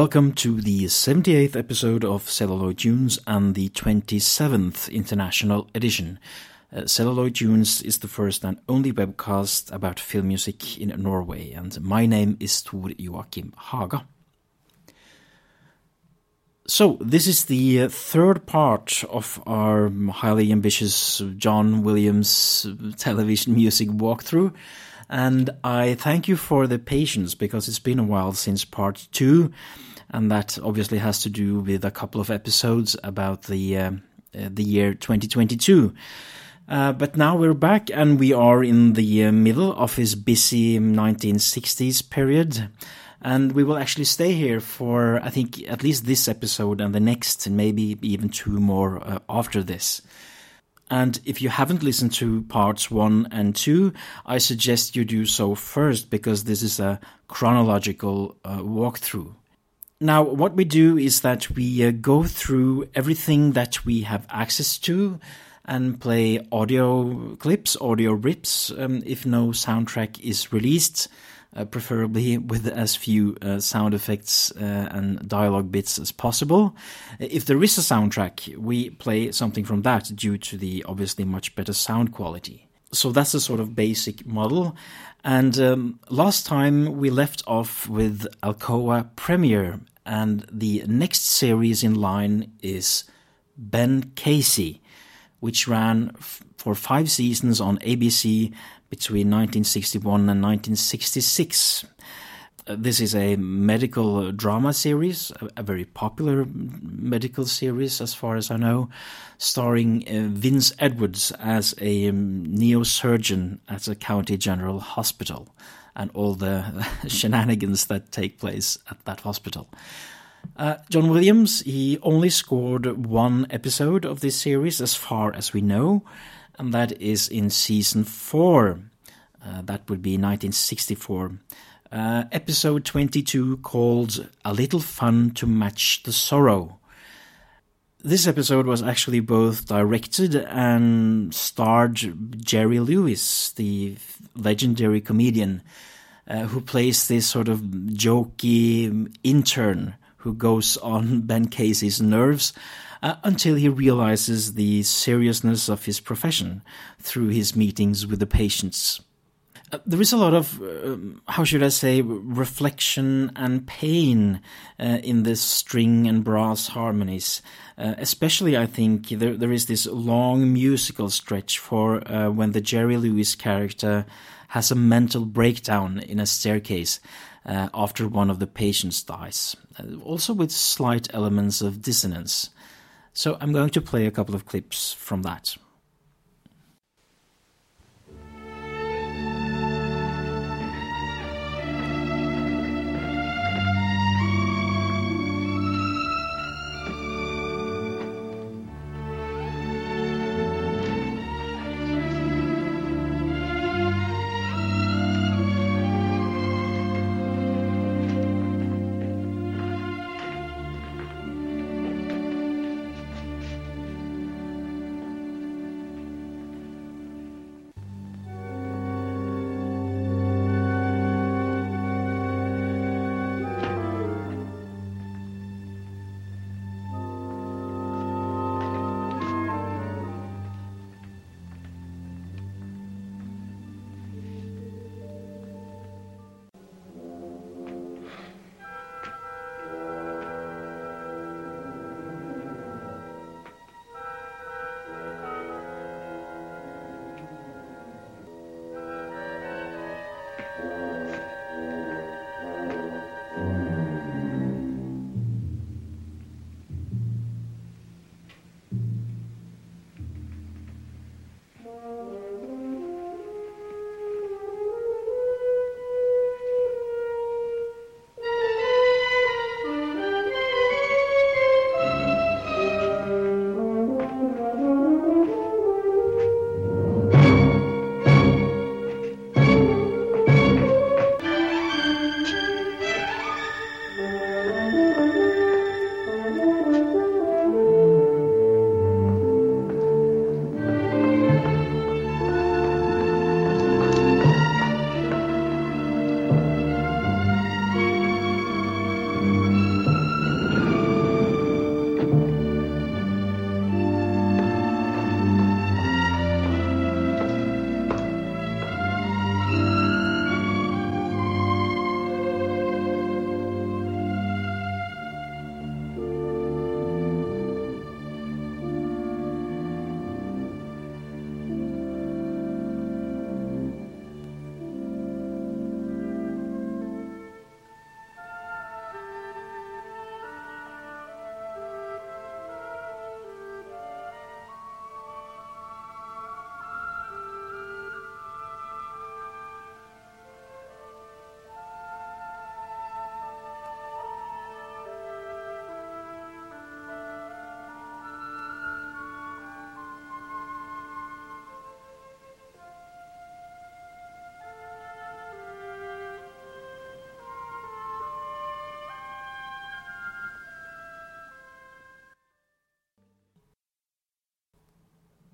Welcome to the 78th episode of Celluloid Tunes and the 27th International Edition. Uh, Celluloid Tunes is the first and only webcast about film music in Norway, and my name is Tor Joachim Haga. So, this is the uh, third part of our highly ambitious John Williams television music walkthrough. And I thank you for the patience because it's been a while since part two, and that obviously has to do with a couple of episodes about the uh, uh, the year 2022. Uh, but now we're back, and we are in the uh, middle of his busy 1960s period. And we will actually stay here for, I think, at least this episode and the next, and maybe even two more uh, after this. And if you haven't listened to parts one and two, I suggest you do so first because this is a chronological uh, walkthrough. Now, what we do is that we uh, go through everything that we have access to and play audio clips, audio rips, um, if no soundtrack is released uh, preferably with as few uh, sound effects uh, and dialogue bits as possible. If there is a soundtrack, we play something from that due to the obviously much better sound quality. So that's the sort of basic model. And um, last time we left off with Alcoa Premiere, and the next series in line is Ben Casey, which ran f- for five seasons on ABC between 1961 and 1966. Uh, this is a medical drama series, a, a, very popular medical series as far as I know, starring uh, Vince Edwards as a um, neurosurgeon at a county general hospital and all the shenanigans that take place at that hospital. Uh, John Williams, he only scored one episode of this series as far as we know, and that is in season four. Uh, that would be 1964. Uh, episode 22 called A Little Fun to Match the Sorrow. This episode was actually both directed and starred Jerry Lewis, the legendary comedian, uh, who plays this sort of jokey intern who goes on Ben Casey's nerves uh, until he realizes the seriousness of his profession through his meetings with the patients. Uh, there is a lot of, um, how should I say, reflection and pain uh, in the string and brass harmonies. Uh, especially, I think there there is this long musical stretch for uh, when the Jerry Lewis character has a mental breakdown in a staircase uh, after one of the patients dies, also with slight elements of dissonance. So I'm going to play a couple of clips from that.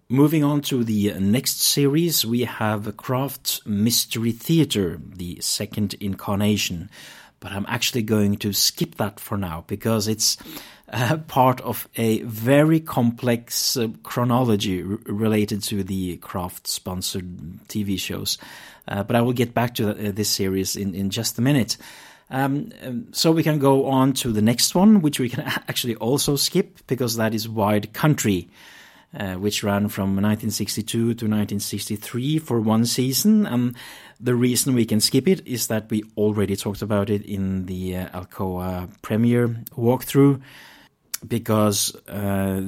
Moving on to the next series, we have Kraft Mystery Theater, the second incarnation. But I'm actually going to skip that for now because it's uh, part of a very complex uh, chronology r- related to the Kraft sponsored TV shows. Uh, but I will get back to uh, this series in, in just a minute. Um, um, so we can go on to the next one, which we can actually also skip because that is Wide Country uh, which ran from 1962 to 1963 for one season. And the reason we can skip it is that we already talked about it in the uh, Alcoa Premiere walkthrough, because uh,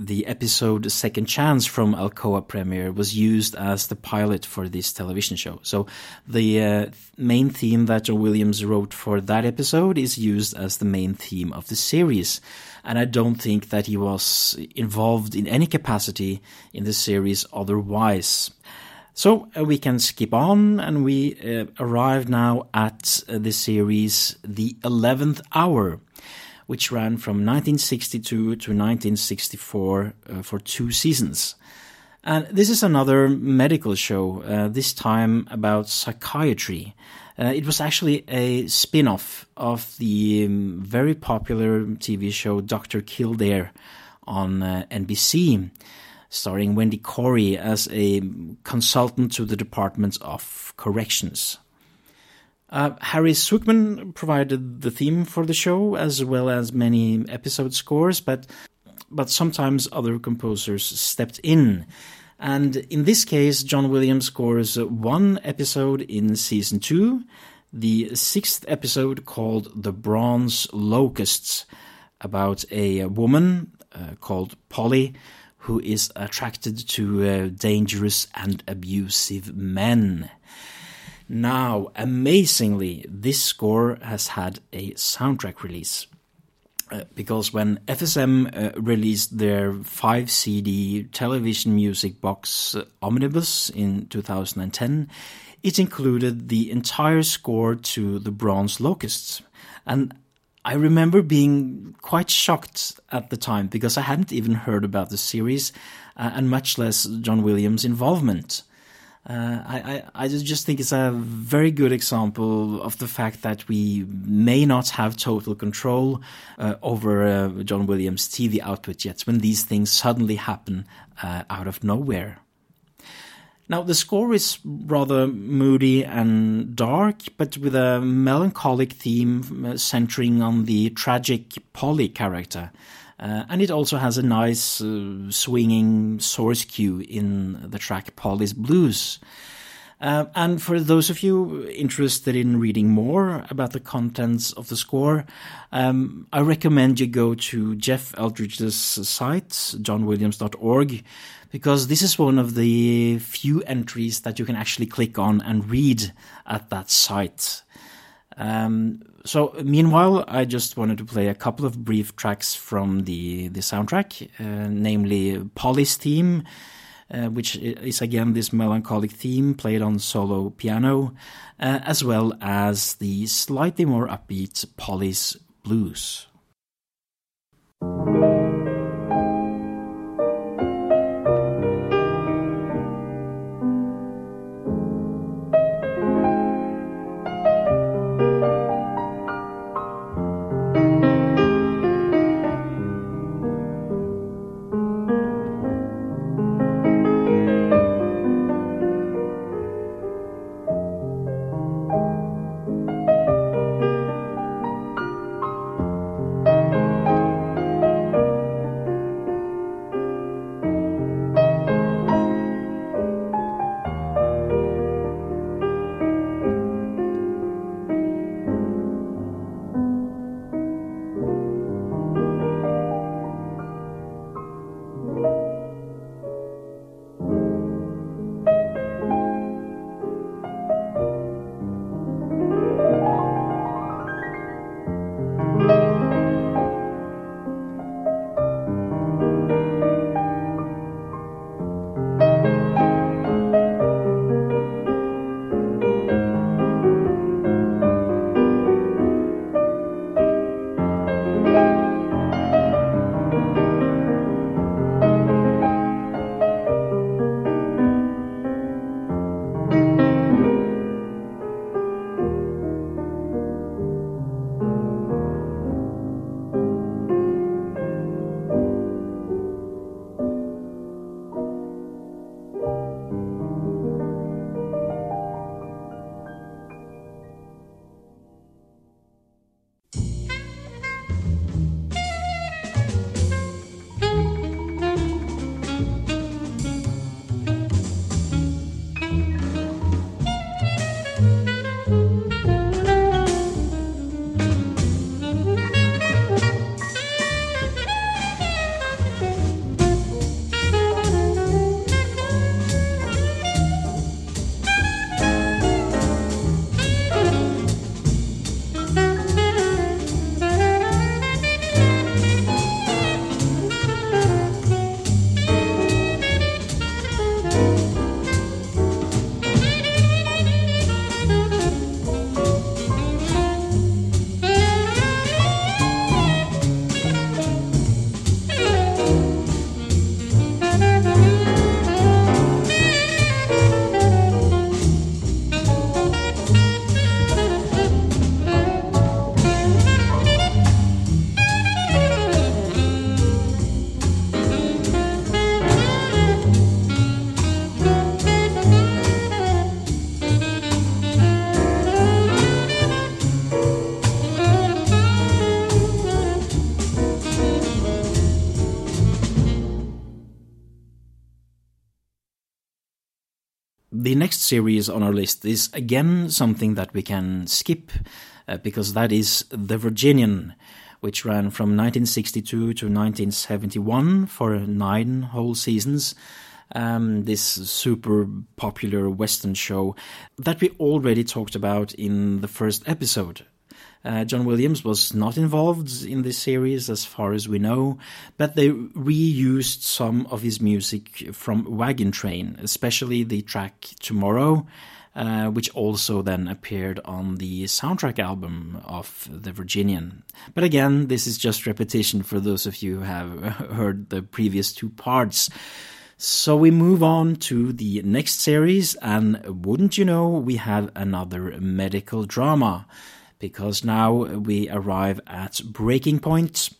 the episode Second Chance from Alcoa Premiere was used as the pilot for this television show. So the uh, main theme that John Williams wrote for that episode is used as the main theme of the series. And I don't think that he was involved in any capacity in the series otherwise. So uh, we can skip on and we uh, arrive now at uh, the series The 11th Hour which ran from 1962 to 1964 uh, for two seasons. And this is another medical show, uh, this time about psychiatry. Uh, it was actually a spin off of the um, very popular TV show Dr. Kildare on uh, NBC, starring Wendell Corey as a consultant to the Department of Corrections. Uh, Harry Sukman provided the theme for the show as well as many episode scores, but but sometimes other composers stepped in. And in this case, John Williams scores one episode in season two, the sixth episode called The Bronze Locusts, about a woman uh, called Polly who is attracted to uh, dangerous and abusive men. Now, amazingly, this score has had a soundtrack release. Uh, because when FSM uh, released their 5 CD television music box uh, Omnibus in 2010, it included the entire score to The Bronze Locusts. And I remember being quite shocked at the time because I hadn't even heard about the series uh, and much less John Williams' involvement. Uh, I, I, just think it's a very good example of the fact that we may not have total control uh, over uh, John Williams' TV output yet when these things suddenly happen uh, out of nowhere. Now, the score is rather moody and dark, but with a melancholic theme uh, centering on the tragic Polly character. Uh, and it also has a nice uh, swinging source cue in the track Polly's Blues. Uh, and for those of you interested in reading more about the contents of the score, um, I recommend you go to Jeff Eldridge's site, johnwilliams.org, because this is one of the few entries that you can actually click on and read at that site. Um, so meanwhile, I just wanted to play a couple of brief tracks from the the soundtrack, uh, namely Polly's theme, uh, which is again this melancholic theme played on solo piano, uh, as well as the slightly more upbeat Polly's blues. Next series on our list is again something that we can skip uh, because that is The Virginian, which ran from 1962 to 1971 for nine whole seasons. Um, this super popular Western show that we already talked about in the first episode. Uh, John Williams was not involved in this series, as far as we know, but they reused some of his music from Wagon Train, especially the track Tomorrow, uh, which also then appeared on the soundtrack album of The Virginian. But again, this is just repetition for those of you who have heard the previous two parts. So we move on to the next series, and wouldn't you know, we have another medical drama because now we arrive at Breaking Point,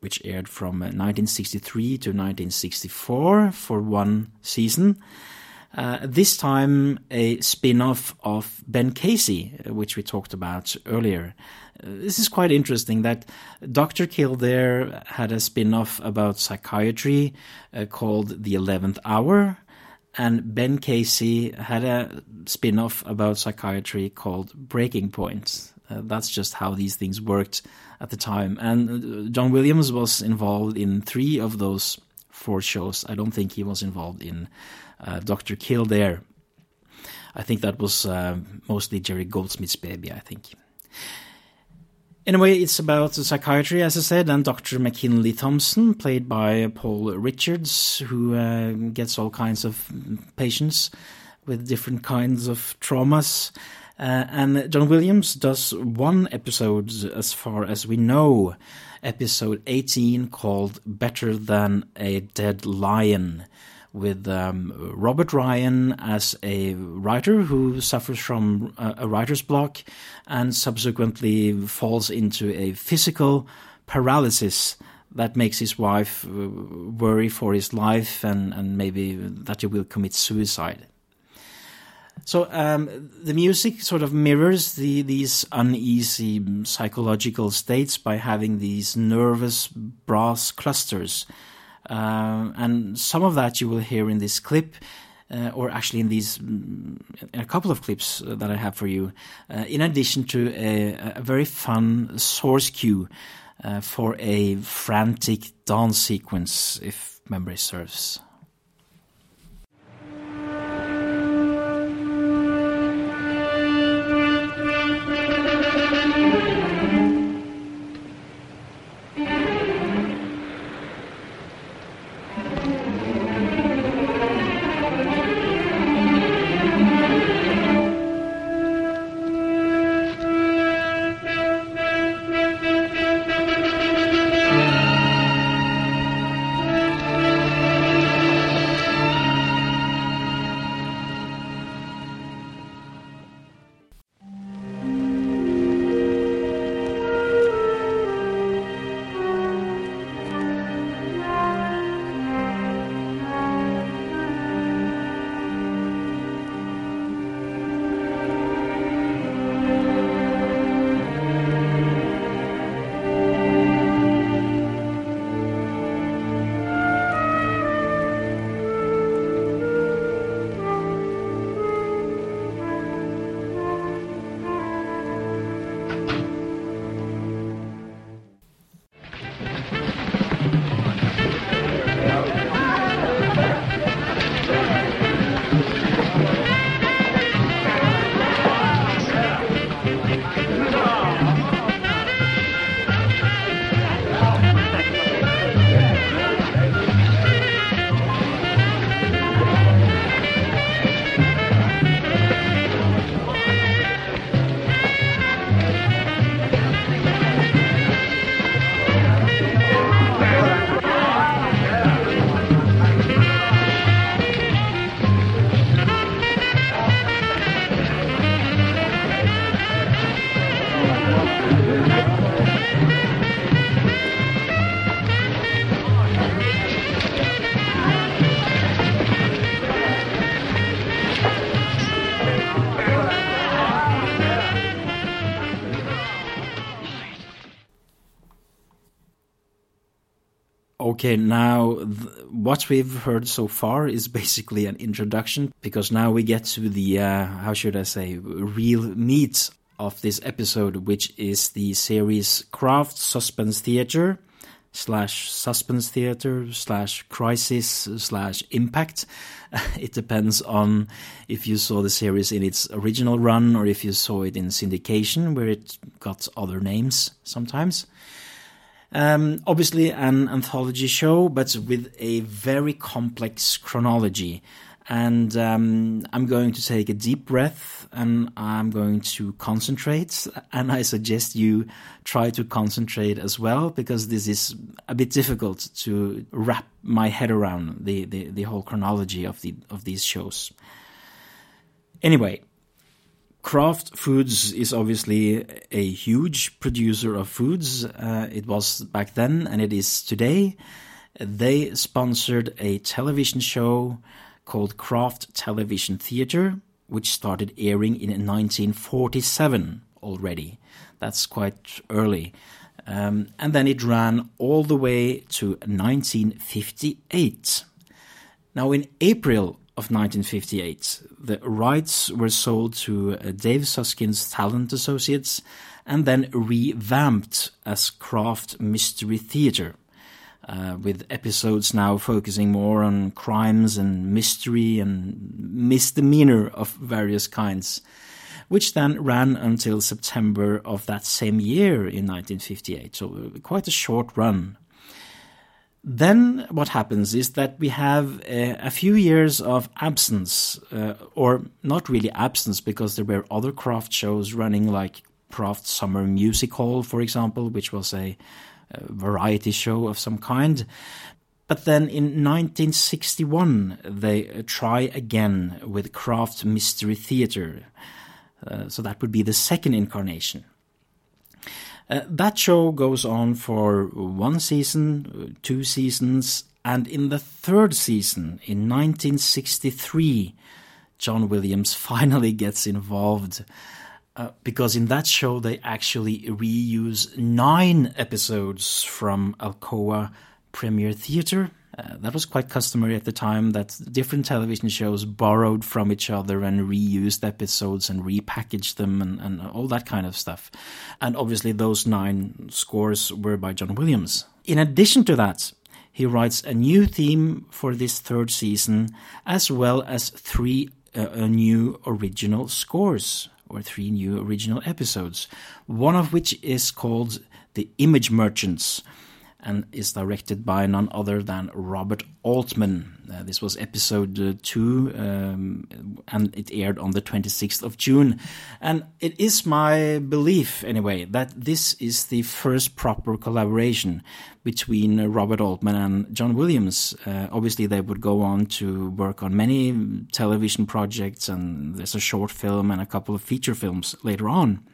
which aired from 1963 to 1964 for one season. Uh, this time, a spin off of Ben Casey, which we talked about earlier. Uh, this is quite interesting that Dr. Kildare had a spin off about psychiatry uh, called The Eleventh Hour, and Ben Casey had a spin off about psychiatry called Breaking Point. Uh, that's just how these things worked at the time. And uh, John Williams was involved in three of those four shows. I don't think he was involved in uh, Dr. Kildare. I think that was uh, mostly Jerry Goldsmith's baby, I think. Anyway, it's about psychiatry, as I said, and Dr. McKinley Thompson, played by Paul Richards, who uh, gets all kinds of patients with different kinds of traumas. Uh, and John Williams does one episode, as far as we know, episode 18, called Better Than a Dead Lion, with um, Robert Ryan as a writer who suffers from a, a writer's block and subsequently falls into a physical paralysis that makes his wife uh, worry for his life and, and maybe that he will commit suicide. So um, the music sort of mirrors the, these uneasy psychological states by having these nervous brass clusters, uh, and some of that you will hear in this clip. Uh, or actually in these in a couple of clips that I have for you, uh, in addition to a, a, very fun source cue uh, for a frantic dance sequence, if memory serves. Okay, now what we've heard so far is basically an introduction because now we get to the, uh, how should I say, real meat of this episode, which is the series Kraft Suspense Theater slash suspense theater slash crisis slash impact. It depends on if you saw the series in its original run or if you saw it in syndication, where it got other names sometimes. Um, obviously, an anthology show, but with a very complex chronology. And um, I'm going to take a deep breath and I'm going to concentrate. And I suggest you try to concentrate as well, because this is a bit difficult to wrap my head around the, the, the whole chronology of, the, of these shows. Anyway, Kraft Foods is obviously a huge producer of foods. Uh, it was back then and it is today. They sponsored a television show called Kraft Television Theater, which started airing in 1947 already. That's quite early. Um, and then it ran all the way to 1958. Now, in April of 1958, the rights were sold to uh, Dave Susskind's Talent Associates and then revamped as Kraft Mystery Theater, uh, with episodes now focusing more on crimes and mystery and misdemeanor of various kinds, which then ran until September of that same year in 1958. So, uh, quite a short run then what happens is that we have a, a few years of absence, uh, or not really absence, because there were other Kraft shows running, like Kraft Summer Music Hall, for example, which was a, a variety show of some kind. But then in 1961, they uh, try again with Kraft Mystery Theater. Uh, so that would be the second incarnation. Uh, that show goes on for one season, two seasons, and in the third season, in 1963, John Williams finally gets involved. Uh, because in that show, they actually reuse nine episodes from Alcoa Premiere Theatre uh, that was quite customary at the time that different television shows borrowed from each other and reused episodes and repackaged them and, and all that kind of stuff. And obviously, those nine scores were by John Williams. In addition to that, he writes a new theme for this third season, as well as three uh, new original scores or three new original episodes, one of which is called The Image Merchants and is directed by none other than Robert Altman. Uh, this was episode uh, two, um, and it aired on the 26th of June. And it is my belief, anyway, that this is the first proper collaboration between uh, Robert Altman and John Williams. Uh, obviously, they would go on to work on many television projects, and there's a short film and a couple of feature films later on.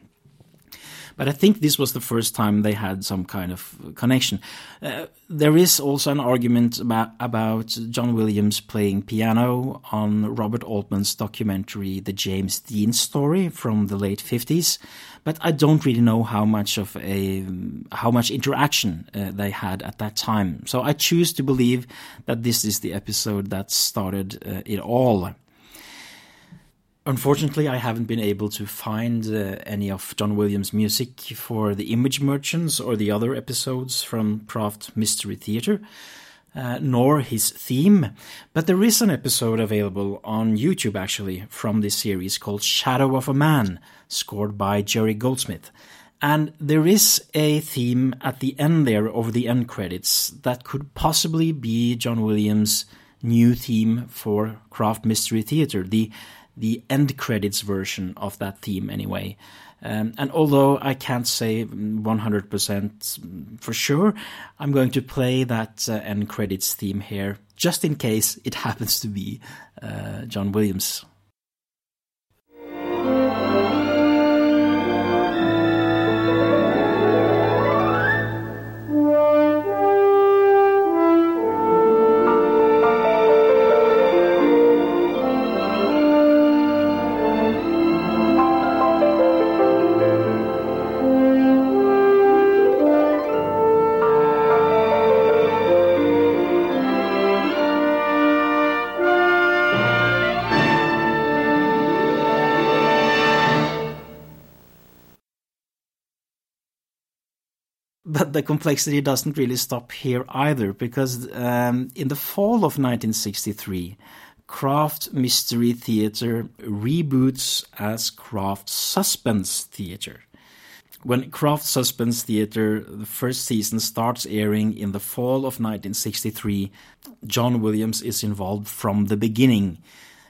But I think this was the first time they had some kind of connection. Uh, there is also an argument about, about John Williams playing piano on Robert Altman's documentary, The James Dean Story from the late 50s. But I don't really know how much of a how much interaction uh, they had at that time. So I choose to believe that this is the episode that started uh, it all. Unfortunately, I haven't been able to find uh, any of John Williams' music for the Image Merchants or the other episodes from Kraft Mystery Theater, uh, nor his theme. But there is an episode available on YouTube actually from this series called Shadow of a Man, scored by Jerry Goldsmith. And there is a theme at the end there over the end credits that could possibly be John Williams' new theme for Kraft Mystery Theater. The the end credits version of that theme anyway. Um, and although I can't say 100% for sure, I'm going to play that uh, end credits theme here, just in case it happens to be uh, John Williams. The complexity doesn't really stop here either, because um, in the fall of 1963, Kraft Mystery Theater reboots as Kraft Suspense Theater. When Kraft Suspense Theater, the first season starts airing in the fall of 1963, John Williams is involved from the beginning.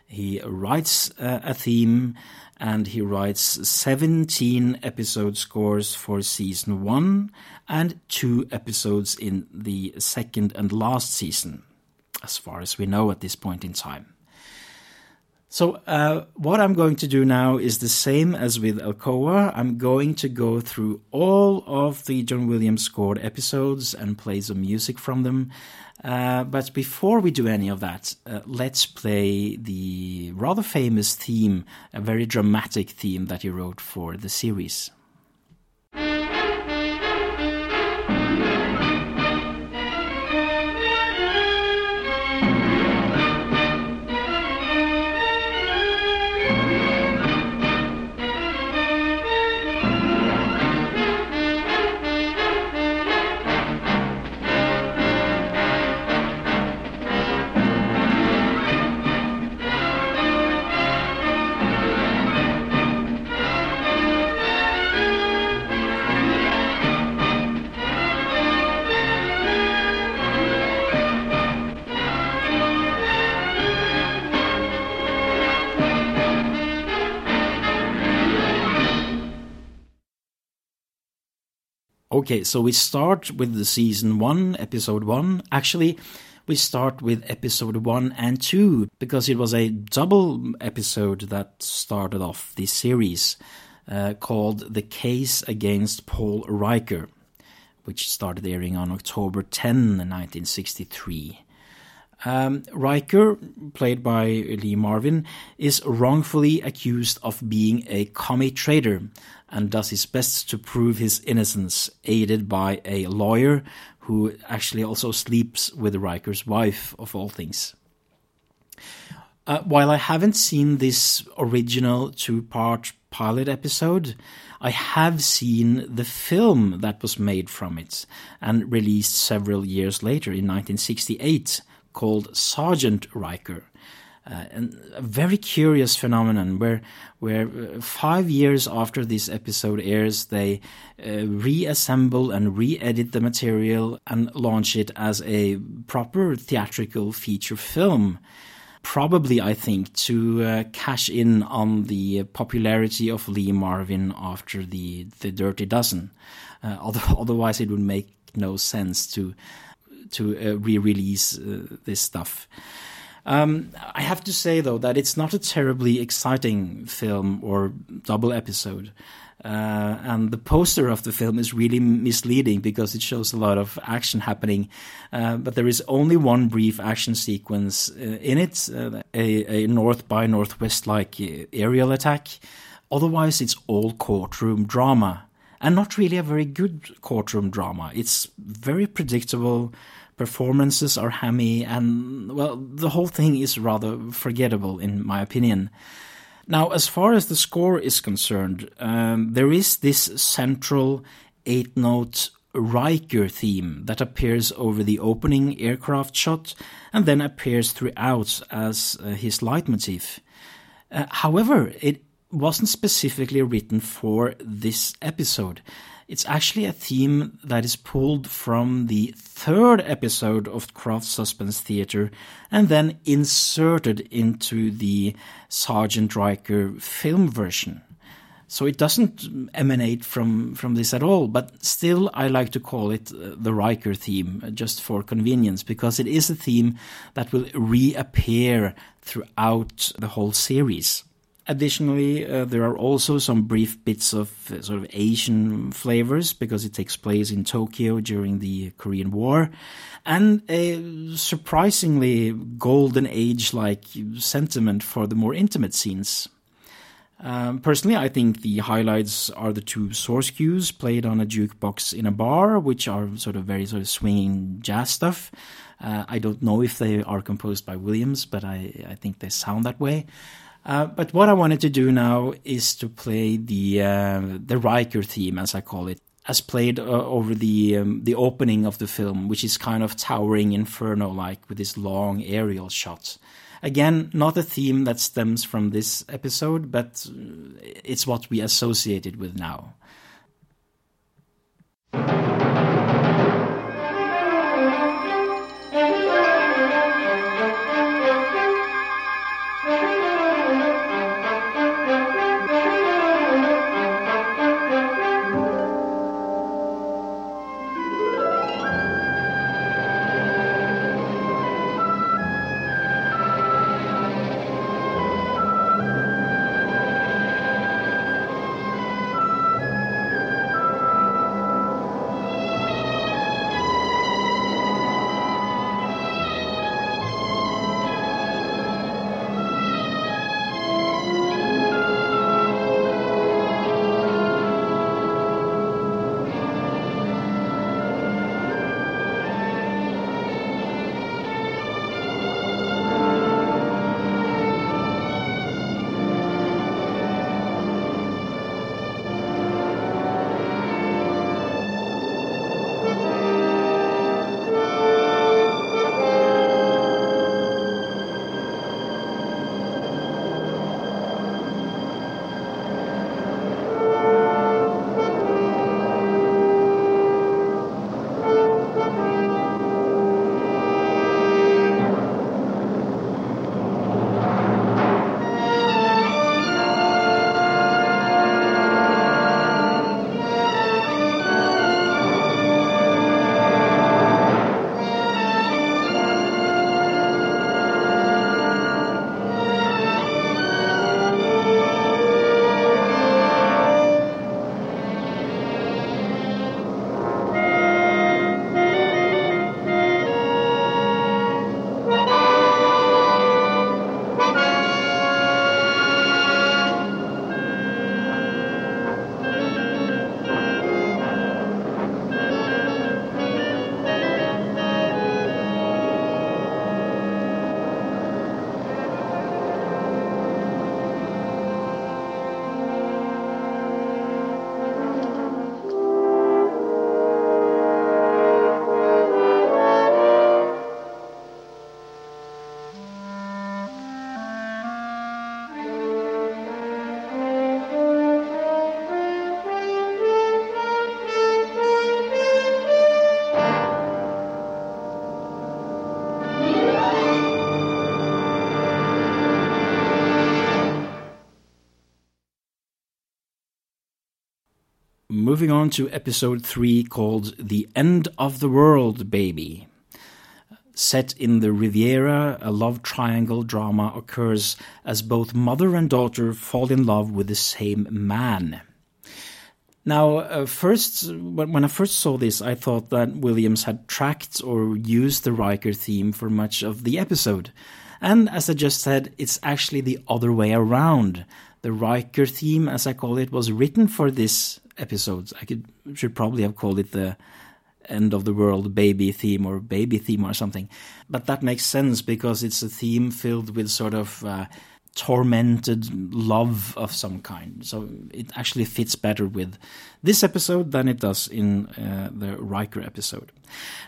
He writes uh, a theme and he writes 17 episode scores for season 1 and 2 episodes in the second and last season, as far as we know at this point in time. So, uh, what I'm going to do now is the same as with Alcoa. I'm going to go through all of the John Williams scored episodes and play some music from them. Uh, but before we do any of that, uh, let's play the rather famous theme, a very dramatic theme that he wrote for the series. Thank you. Okay, so we start with the season one, episode one. Actually, we start with episode one and two because it was a double episode that started off this series uh, called The Case Against Paul Riker, which started airing on October 10, 1963. Um, Riker, played by Lee Marvin, is wrongfully accused of being a commie trader and does his best to prove his innocence, aided by a lawyer who actually also sleeps with Riker's wife, of all things. Uh, while I haven't seen this original two part pilot episode, I have seen the film that was made from it and released several years later in 1968 called Sergeant Riker. Uh, a very curious phenomenon where where uh, five years after this episode airs, they uh, reassemble and re-edit the material and launch it as a proper theatrical feature film. Probably, I think, to uh, cash in on the popularity of Lee Marvin after the the Dirty Dozen. Uh, although, otherwise, it would make no sense to to uh, re-release uh, this stuff. Um, I have to say though that it's not a terribly exciting film or double episode. Uh, and the poster of the film is really misleading because it shows a lot of action happening, uh, but there is only one brief action sequence uh, in it, uh, a, a, north by northwest like aerial attack. Otherwise, it's all courtroom drama, and not really a very good courtroom drama. It's very predictable performances are hammy, and well, the whole thing is rather forgettable in my opinion. Now, as far as the score is concerned, um, there is this central eight note Riker theme that appears over the opening aircraft shot and then appears throughout as uh, his leitmotif. Uh, however, it wasn't specifically written for this episode. It's actually a theme that is pulled from the third episode of Kraft Suspense Theater and then inserted into the Sergeant Riker film version. So it doesn't emanate from, from this at all, but still I like to call it uh, the Riker theme just for convenience because it is a theme that will reappear throughout the whole series. Additionally, uh, there are also some brief bits of uh, sort of Asian flavors because it takes place in Tokyo during the Korean War, and a surprisingly golden age like sentiment for the more intimate scenes. Um, personally, I think the highlights are the two source cues played on a jukebox in a bar, which are sort of very sort of swinging jazz stuff. Uh, I don't know if they are composed by Williams, but I, I think they sound that way. Uh, but what I wanted to do now is to play the uh, the Riker theme, as I call it. as played uh, over the um, the opening of the film, which is kind of towering inferno like with this long aerial shot. Again, not a theme that stems from this episode, but uh, it's what we associate it with now. Moving on to episode 3 called The End of the World Baby. Set in the Riviera, a love triangle drama occurs as both mother and daughter fall in love with the same man. Now, uh, first, when I first saw this, I thought that Williams had tracked or used the Ryker theme for much of the episode. And as I just said, it's actually the other way around. The Ryker theme, as I call it, was written for this episodes. I could should probably have called it the end of the world baby theme or baby theme or something. But that makes sense because it's a theme filled with sort of uh, tormented love of some kind. So it actually fits better with this episode than it does in uh, the Ryker episode.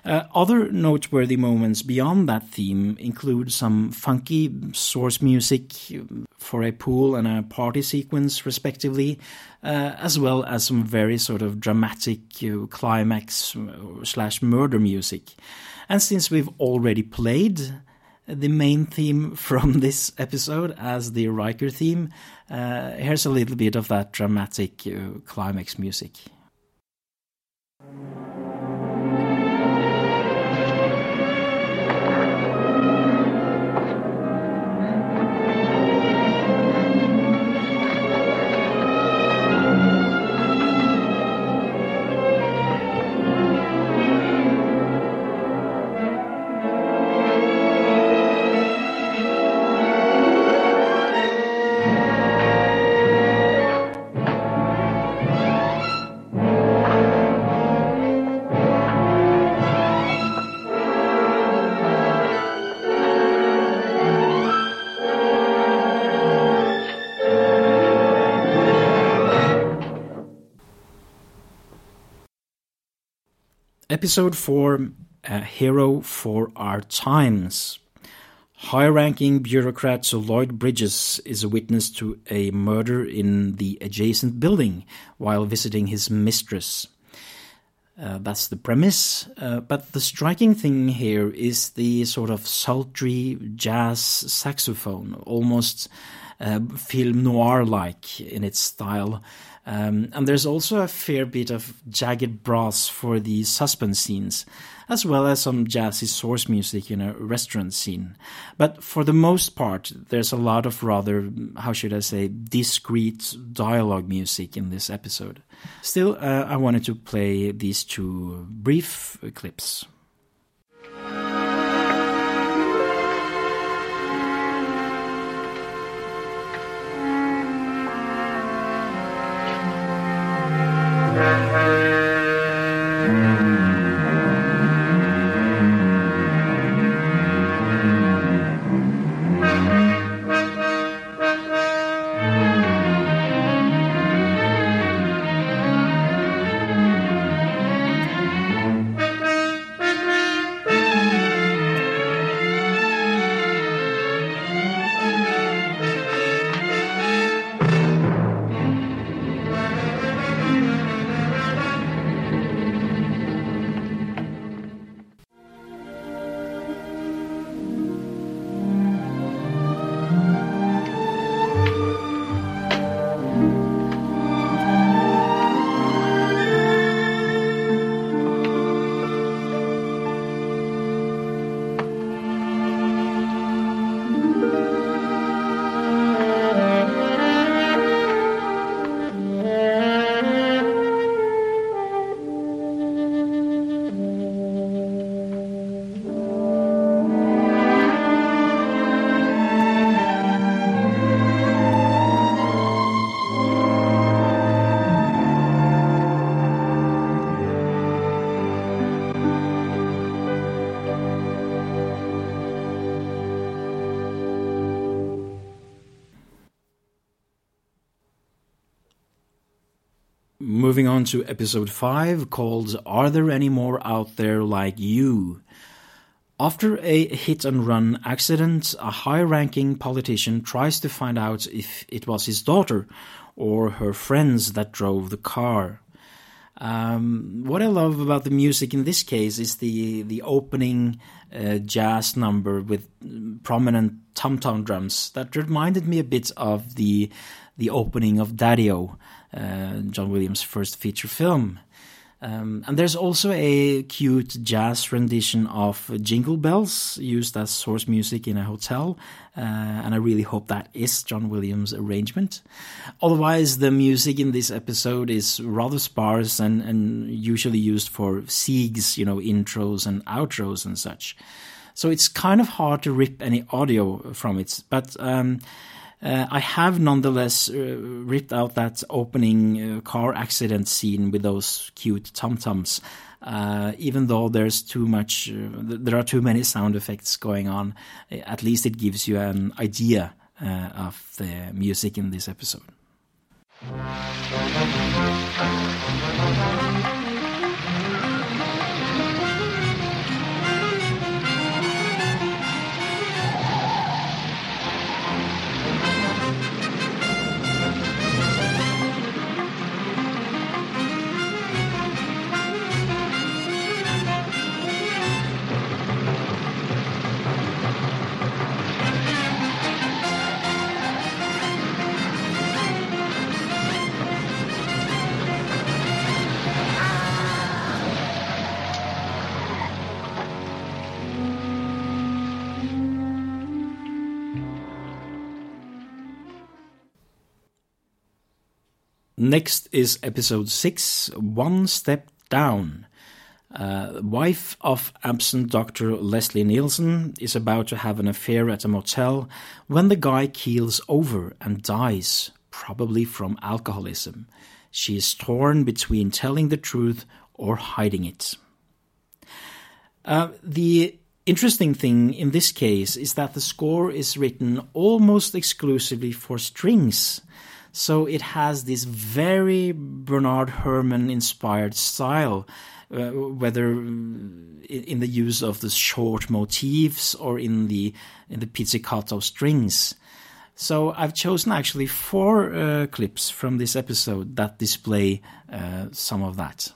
Uh, other noteworthy moments beyond that theme include some funky source music for a pool and a party sequence, respectively, uh, as well as some very sort of dramatic uh, climax uh, slash murder music. And since we've already played the main theme from this episode as the Ryker theme. Uh, here's a little bit of that dramatic uh, climax music. Episode 4 A Hero for Our Times. High ranking bureaucrat Sir Lloyd Bridges is a witness to a murder in the adjacent building while visiting his mistress. Uh, that's the premise. Uh, but the striking thing here is the sort of sultry jazz saxophone, almost uh, film noir like in its style. Um, and there's also a fair bit of jagged brass for the suspense scenes, as well as some jazzy source music in a restaurant scene. But for the most part, there's a lot of rather, how should I say, discreet dialogue music in this episode. Still, uh, I wanted to play these two brief clips. Moving on to episode 5 called Are There Any More Out There Like You? After a hit and run accident, a high ranking politician tries to find out if it was his daughter or her friends that drove the car. Um, what I love about the music in this case is the the opening uh, jazz number with prominent tom tom drums that reminded me a bit of the the opening of Daddy-O, uh, John Williams' first feature film. Um, and there's also a cute jazz rendition of Jingle Bells used as source music in a hotel, uh, and I really hope that is John Williams' arrangement. Otherwise, the music in this episode is rather sparse and, and usually used for Siegs, you know, intros and outros and such. So it's kind of hard to rip any audio from it, but um, uh, I have nonetheless uh, ripped out that opening uh, car accident scene with those cute tom toms. Uh, even though there's too much, uh, there are too many sound effects going on. At least it gives you an idea uh, of the music in this episode. Next is episode 6 One Step Down. Uh, wife of absent Dr. Leslie Nielsen is about to have an affair at a motel when the guy keels over and dies, probably from alcoholism. She is torn between telling the truth or hiding it. Uh, the interesting thing in this case is that the score is written almost exclusively for strings So it has this very Bernard Herrmann inspired style, uh, whether in the use of the short motifs or in the in the pizzicato strings. So I've chosen actually four uh, clips from this episode that display uh, some of that.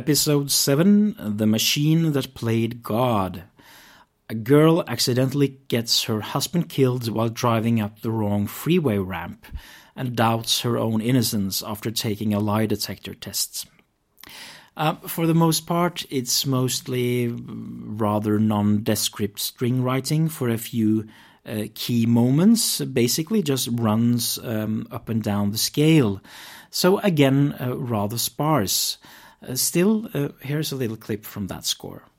Episode 7 The Machine That Played God. A girl accidentally gets her husband killed while driving up the wrong freeway ramp and doubts her own innocence after taking a lie detector test. Uh, for the most part, it's mostly rather nondescript string writing for a few uh, key moments, basically just runs um, up and down the scale. So, again, uh, rather sparse. Uh, still, uh, here's a little clip from that score.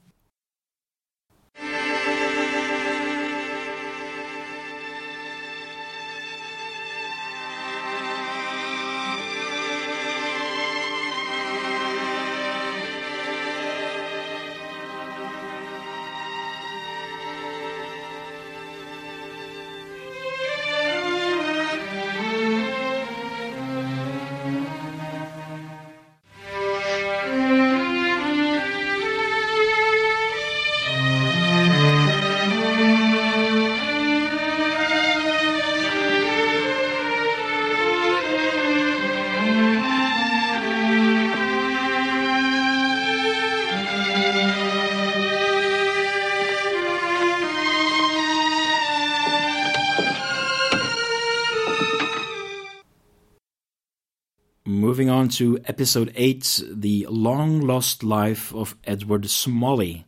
To episode 8 The Long Lost Life of Edward Smalley.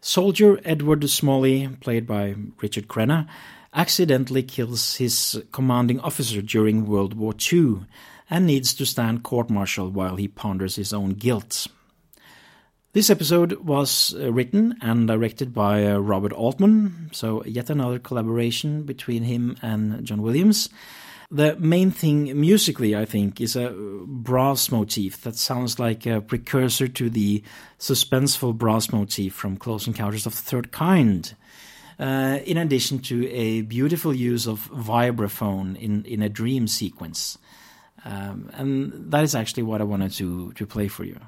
Soldier Edward Smalley, played by Richard Crenna, accidentally kills his commanding officer during World War II and needs to stand court martial while he ponders his own guilt. This episode was uh, written and directed by uh, Robert Altman, so yet another collaboration between him and John Williams. The main thing musically, I think, is a brass motif that sounds like a precursor to the suspenseful brass motif from Close Encounters of the Third Kind. Uh, in addition to a beautiful use of vibraphone in, in a dream sequence. Um, and that is actually what I wanted to, to play for you.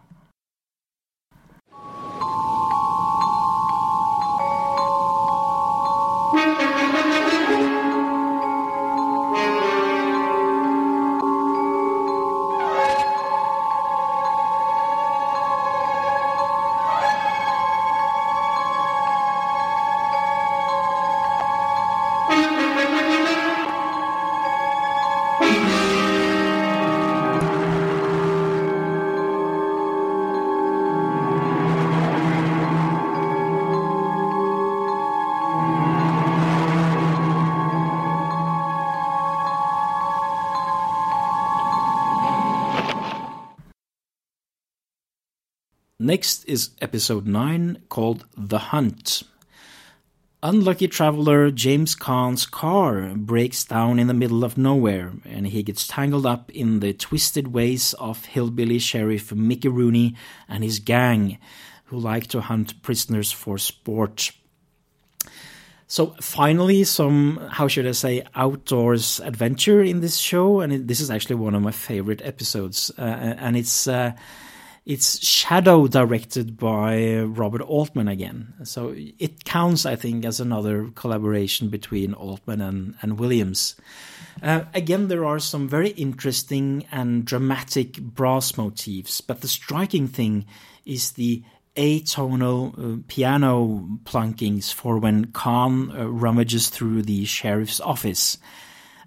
Next is episode 9 called The Hunt. Unlucky traveler James Caan's car breaks down in the middle of nowhere and he gets tangled up in the twisted ways of hillbilly sheriff Mickey Rooney and his gang who like to hunt prisoners for sport. So finally, some how should I say outdoors adventure in this show, and this is actually one of my favorite episodes, uh, and it's uh, it's shadow directed by Robert Altman again. So it counts, I think, as another collaboration between Altman and, and Williams. Uh, again, there are some very interesting and dramatic brass motifs, but the striking thing is the atonal uh, piano plunkings for when Caan uh, rummages through the sheriff's office.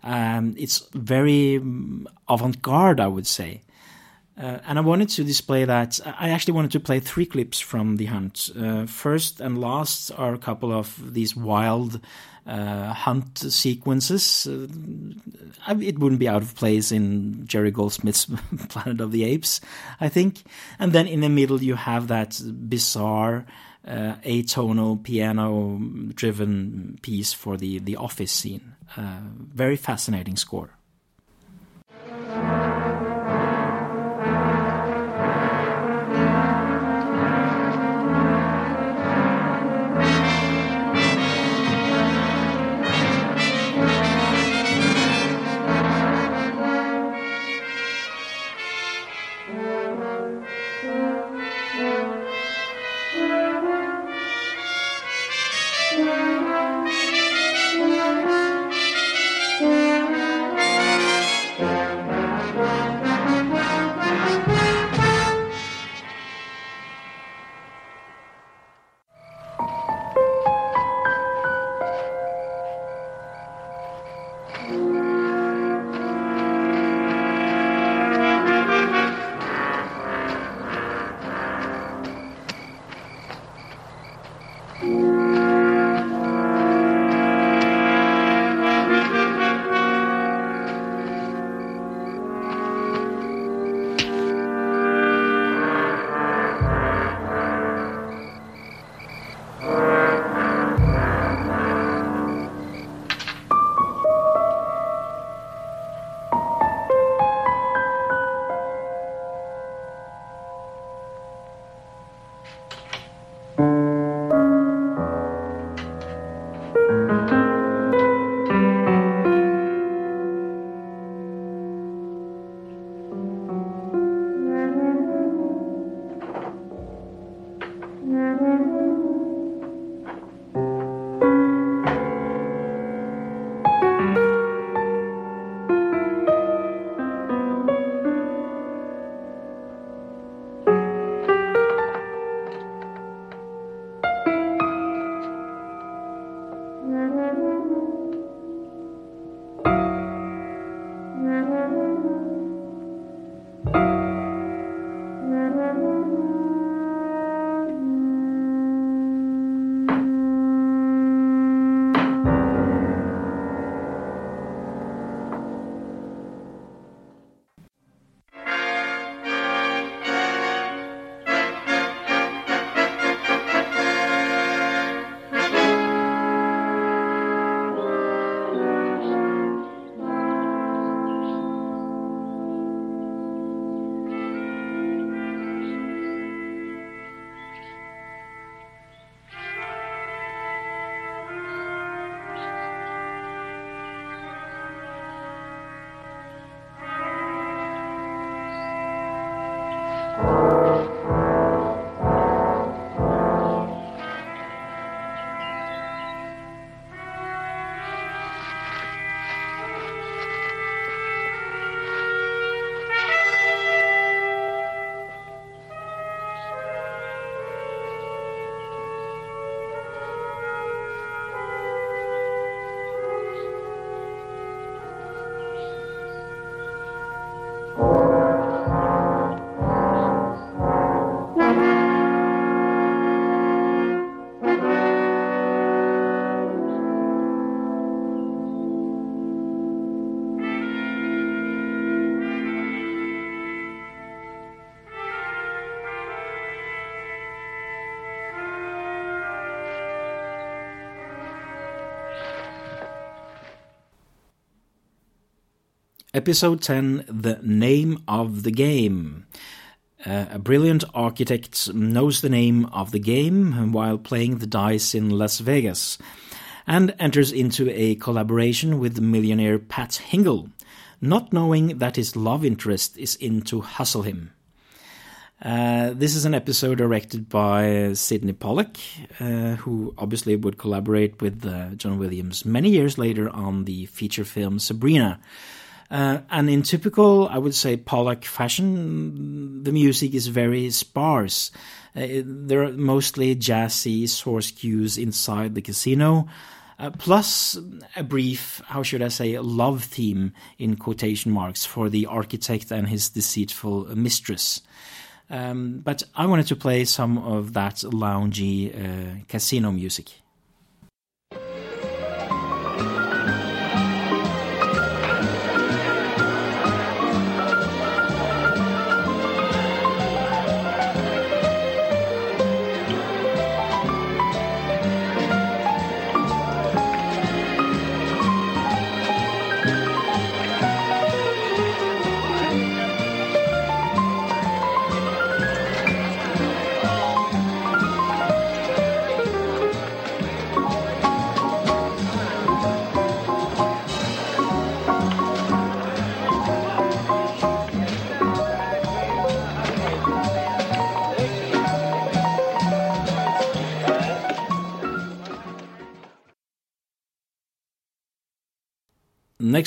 Um, it's very um, avant garde, I would say. Uh, and I wanted to display that. I actually wanted to play three clips from The Hunt. Uh, first and last are a couple of these wild uh, hunt sequences. Uh, it wouldn't be out of place in Jerry Goldsmith's Planet of the Apes, I think. And then in the middle, you have that bizarre. Uh, atonal piano driven piece for the, the office scene. Uh, very fascinating score. Episode 10 The Name of the Game. Uh, a brilliant architect knows the name of the game while playing the dice in Las Vegas and enters into a collaboration with millionaire Pat Hingle, not knowing that his love interest is in to hustle him. Uh, this is an episode directed by Sydney Pollack, uh, who obviously would collaborate with uh, John Williams many years later on the feature film Sabrina. Uh, and in typical, I would say, Pollack fashion, the music is very sparse. Uh, there are mostly jazzy source cues inside the casino, uh, plus a brief, how should I say, love theme in quotation marks for the architect and his deceitful mistress. Um, but I wanted to play some of that loungy uh, casino music.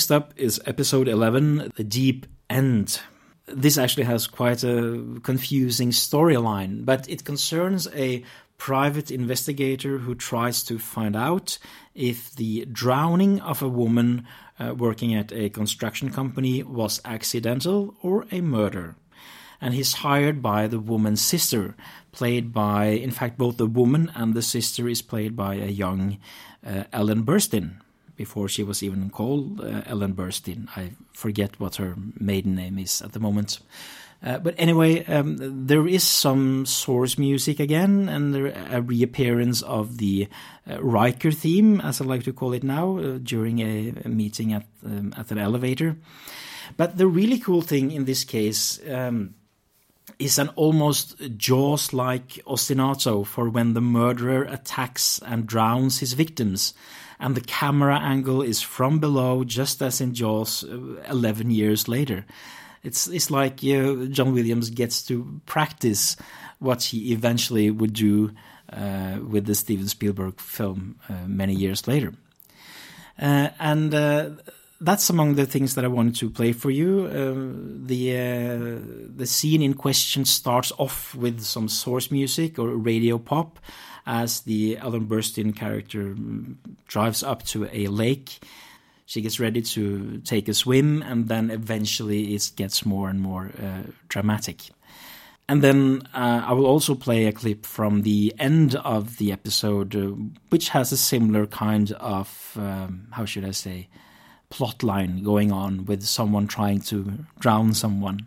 Next up is episode 11 The Deep End. This actually has quite a confusing storyline, but it concerns a private investigator who tries to find out if the drowning of a woman uh, working at a construction company was accidental or a murder. And he's hired by the woman's sister, played by, in fact, both the woman and the sister is played by a young uh, Ellen Burstyn before she was even called uh, Ellen Burstyn. I forget what her maiden name is at the moment. Uh, but anyway, um, there is some source music again, and there, a reappearance of the uh, Ryker theme, as I like to call it now, uh, during a, a, meeting at um, at an elevator. But the really cool thing in this case um, is an almost Jaws-like ostinato for when the murderer attacks and drowns his victims and the camera angle is from below, just as in Jaws uh, 11 years later. It's, it's like uh, John Williams gets to practice what he eventually would do uh, with the Steven Spielberg film uh, many years later. Uh, and uh, that's among the things that I wanted to play for you. the the scene in question starts off with some source music or radio pop, as the Ellen Burstyn character drives up to a lake. She gets ready to take a swim, and then eventually it gets more and more uh, dramatic. And then uh, I will also play a clip from the end of the episode, uh, which has a similar kind of, um, how should I say, plot line going on with someone trying to drown someone.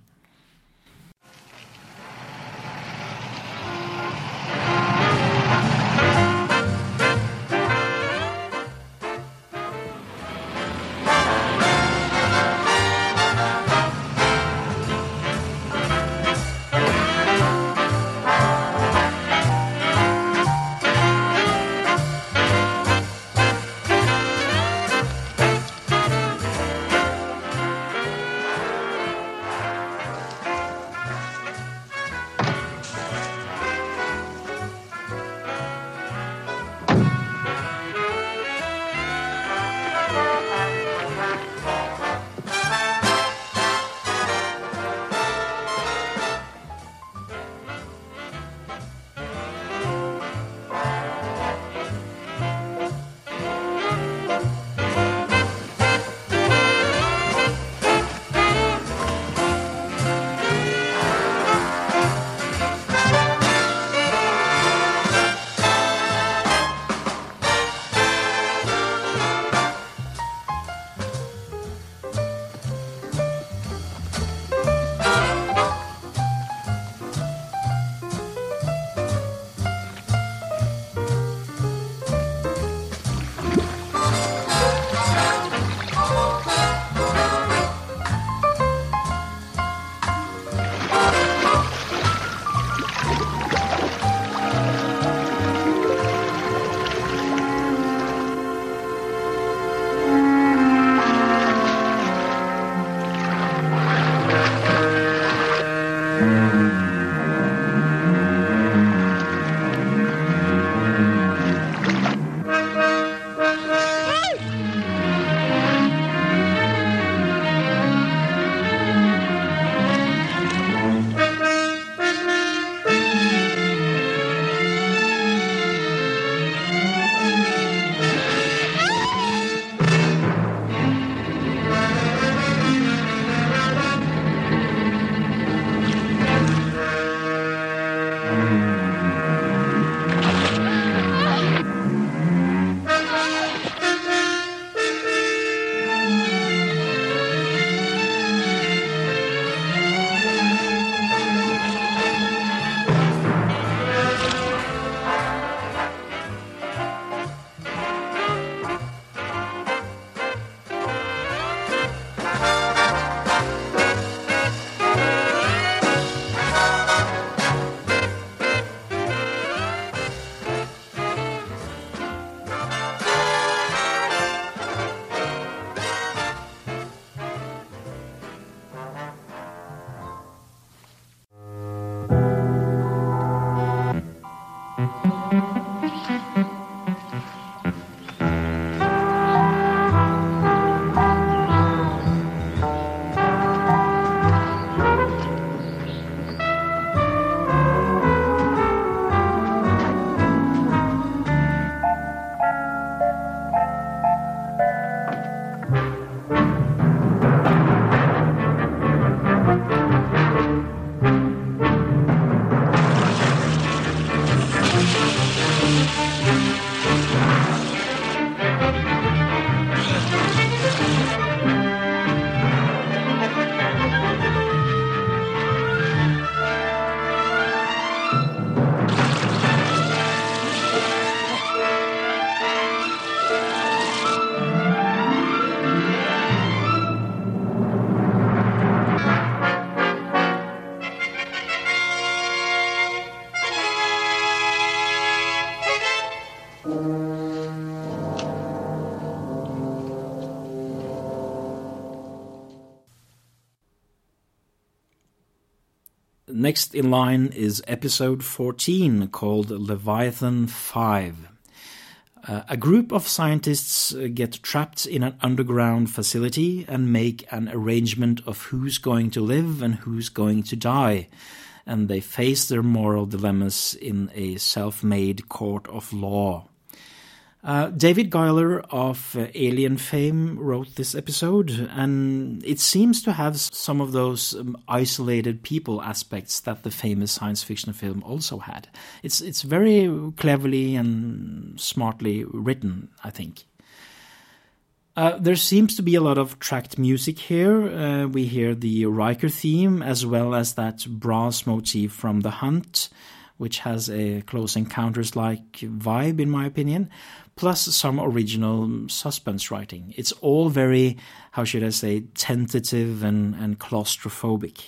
Next in line is episode 14 called Leviathan 5. Uh, a group of scientists uh, get trapped in an underground facility and make an arrangement of who's going to live and who's going to die. And they face their moral dilemmas in a self made court of law. Uh, David Giler of uh, Alien fame wrote this episode, and it seems to have some of those um, isolated people aspects that the famous science fiction film also had. It's it's very cleverly and smartly written, I think. Uh, there seems to be a lot of tracked music here. Uh, we hear the Ryker theme as well as that brass motif from The Hunt, which has a Close Encounters like vibe, in my opinion plus some original suspense writing. It's all very, how should I say, tentative and, and claustrophobic.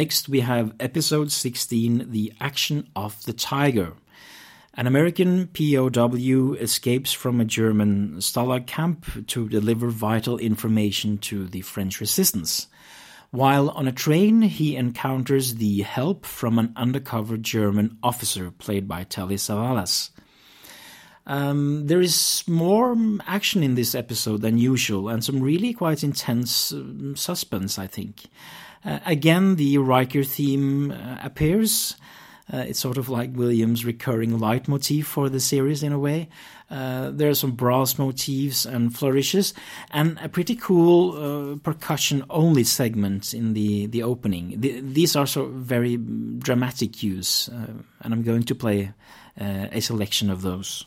Next, we have episode 16 The Action of the Tiger. An American POW escapes from a German Stalag camp to deliver vital information to the French resistance. While on a train, he encounters the help from an undercover German officer played by Telly Savalas. Um, there is more action in this episode than usual, and some really quite intense um, suspense, I think. Uh, again, the Ryker theme uh, appears. Uh, it's sort of like Williams' recurring leitmotif for the series in a way. Uh, there are some brass motifs and flourishes, and a pretty cool uh, percussion-only segment in the the opening. The, these are of very dramatic cues, uh, and I'm going to play a selection of those.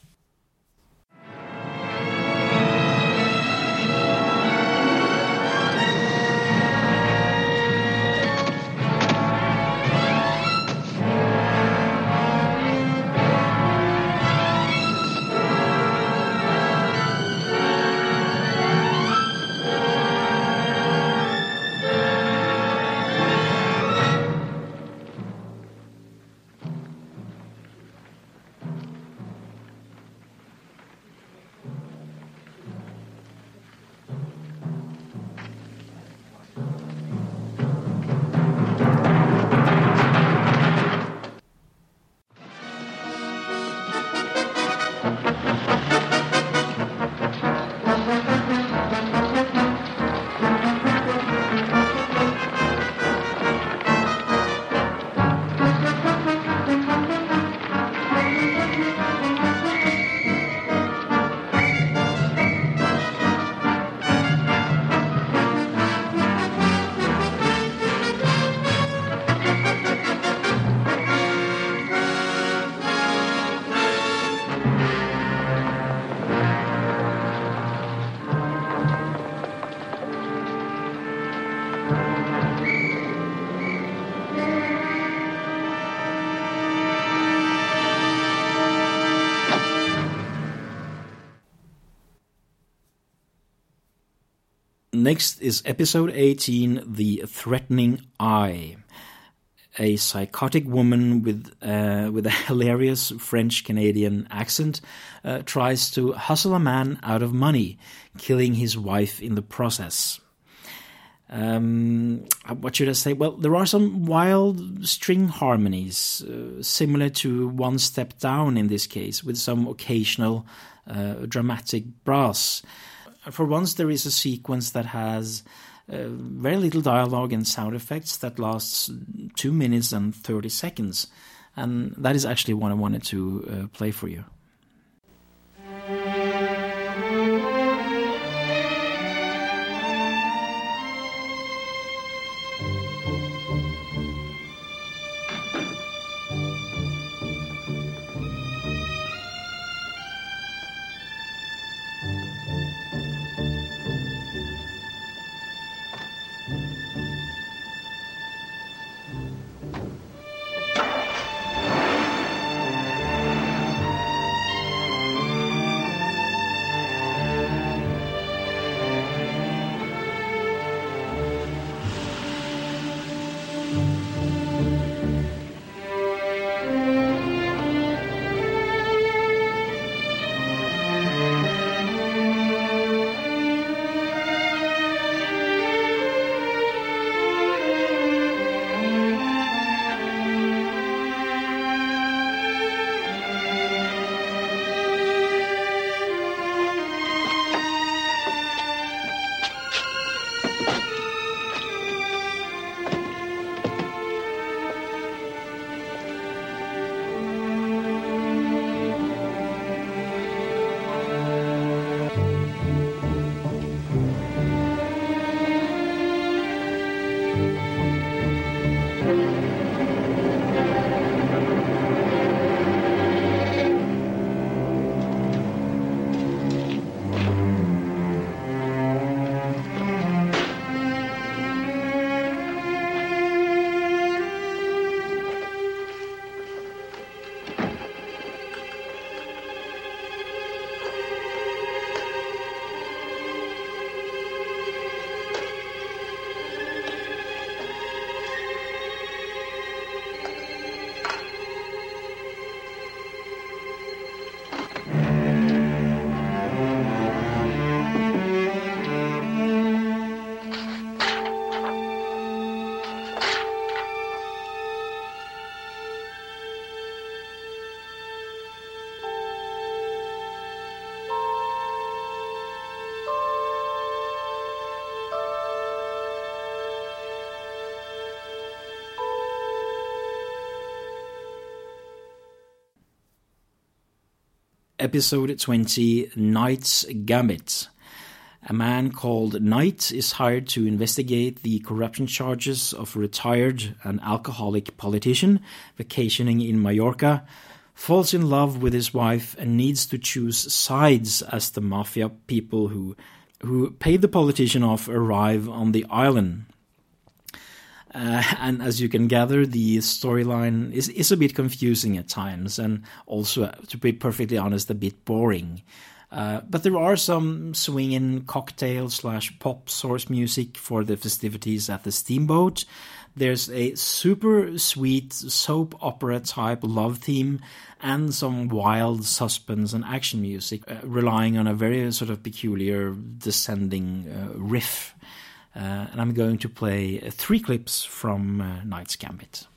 Next is episode 18 The Threatening Eye. A psychotic woman with, uh, with a hilarious French Canadian accent uh, tries to hustle a man out of money, killing his wife in the process. Um, what should I say? Well, there are some wild string harmonies, uh, similar to One Step Down in this case, with some occasional uh, dramatic brass. For once, there is a sequence that has uh, very little dialogue and sound effects that lasts two minutes and 30 seconds. And that is actually what I wanted to uh, play for you. Episode 20 Knight's Gambit. A man called Knight is hired to investigate the corruption charges of a retired and alcoholic politician vacationing in Mallorca, falls in love with his wife, and needs to choose sides as the mafia people who, who paid the politician off arrive on the island. Uh, and as you can gather, the storyline is, is a bit confusing at times, and also, to be perfectly honest, a bit boring. Uh, but there are some swinging cocktail slash pop source music for the festivities at the Steamboat. There's a super sweet soap opera type love theme and some wild suspense and action music, uh, relying on a very sort of peculiar descending uh, riff. Uh, and I'm going to play three clips from uh, Knight's Gambit.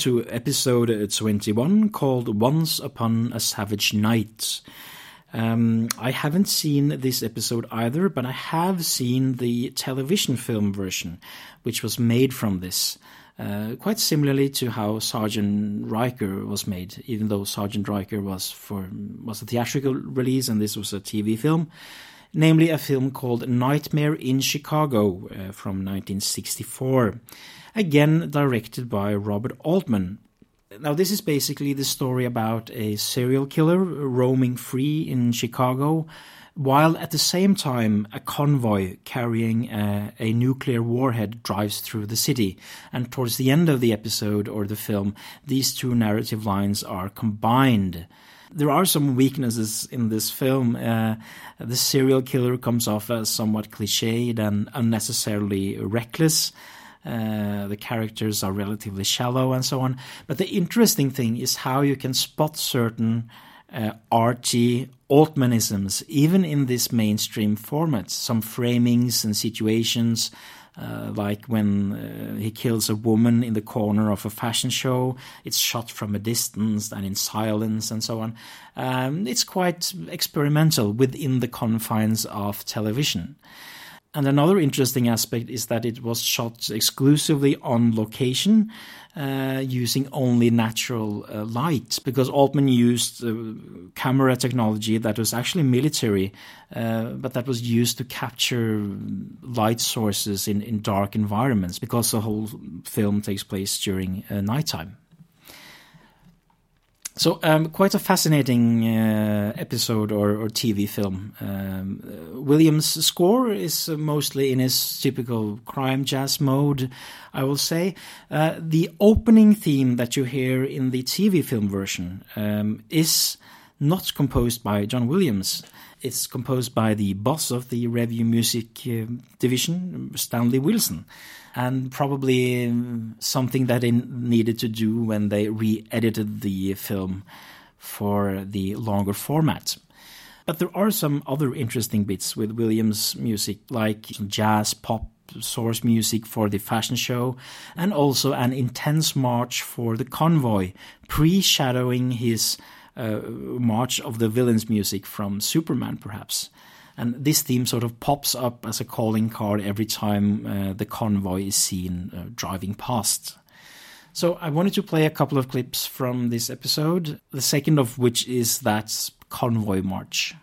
To episode 21 called Once Upon a Savage Night. Um, I haven't seen this episode either, but I have seen the television film version, which was made from this. Uh, quite similarly to how Sergeant Ryker was made, even though Sergeant Ryker was for was a theatrical release and this was a TV film, namely a film called Nightmare in Chicago uh, from 1964, again directed by Robert Altman. Now, this is basically the story about a serial killer roaming free in Chicago, while at the same time a convoy carrying a, a, nuclear warhead drives through the city. And towards the end of the episode or the film, these two narrative lines are combined. There are some weaknesses in this film. Uh, the serial killer comes off as somewhat cliched and unnecessarily reckless. Uh, the characters are relatively shallow and so on. But the interesting thing is how you can spot certain uh, arty Altmanisms, even in this mainstream format. Some framings and situations, uh, like when uh, he kills a woman in the corner of a fashion show, it's shot from a distance and in silence and so on. Um, it's quite experimental within the confines of television. And another interesting aspect is that it was shot exclusively on location uh, using only natural uh, light because Altman used uh, camera technology that was actually military, uh, but that was used to capture light sources in, in dark environments because the whole film takes place during uh, nighttime. So, um, quite a fascinating uh, episode or, or, TV film. Um, uh, Williams' score is mostly in his typical crime jazz mode, I will say. Uh, the opening theme that you hear in the TV film version um, is not composed by John Williams. It's composed by the boss of the Revue Music uh, division, Stanley Wilson and probably something that they needed to do when they re-edited the film for the longer format. But there are some other interesting bits with Williams' music, like jazz, pop, source music for the fashion show, and also an intense march for the convoy, pre shadowing his uh, march of the villain's music from Superman, perhaps. And this theme sort of pops up as a calling card every time uh, the convoy is seen uh, driving past. So I wanted to play a couple of clips from this episode, the second of which is that convoy march.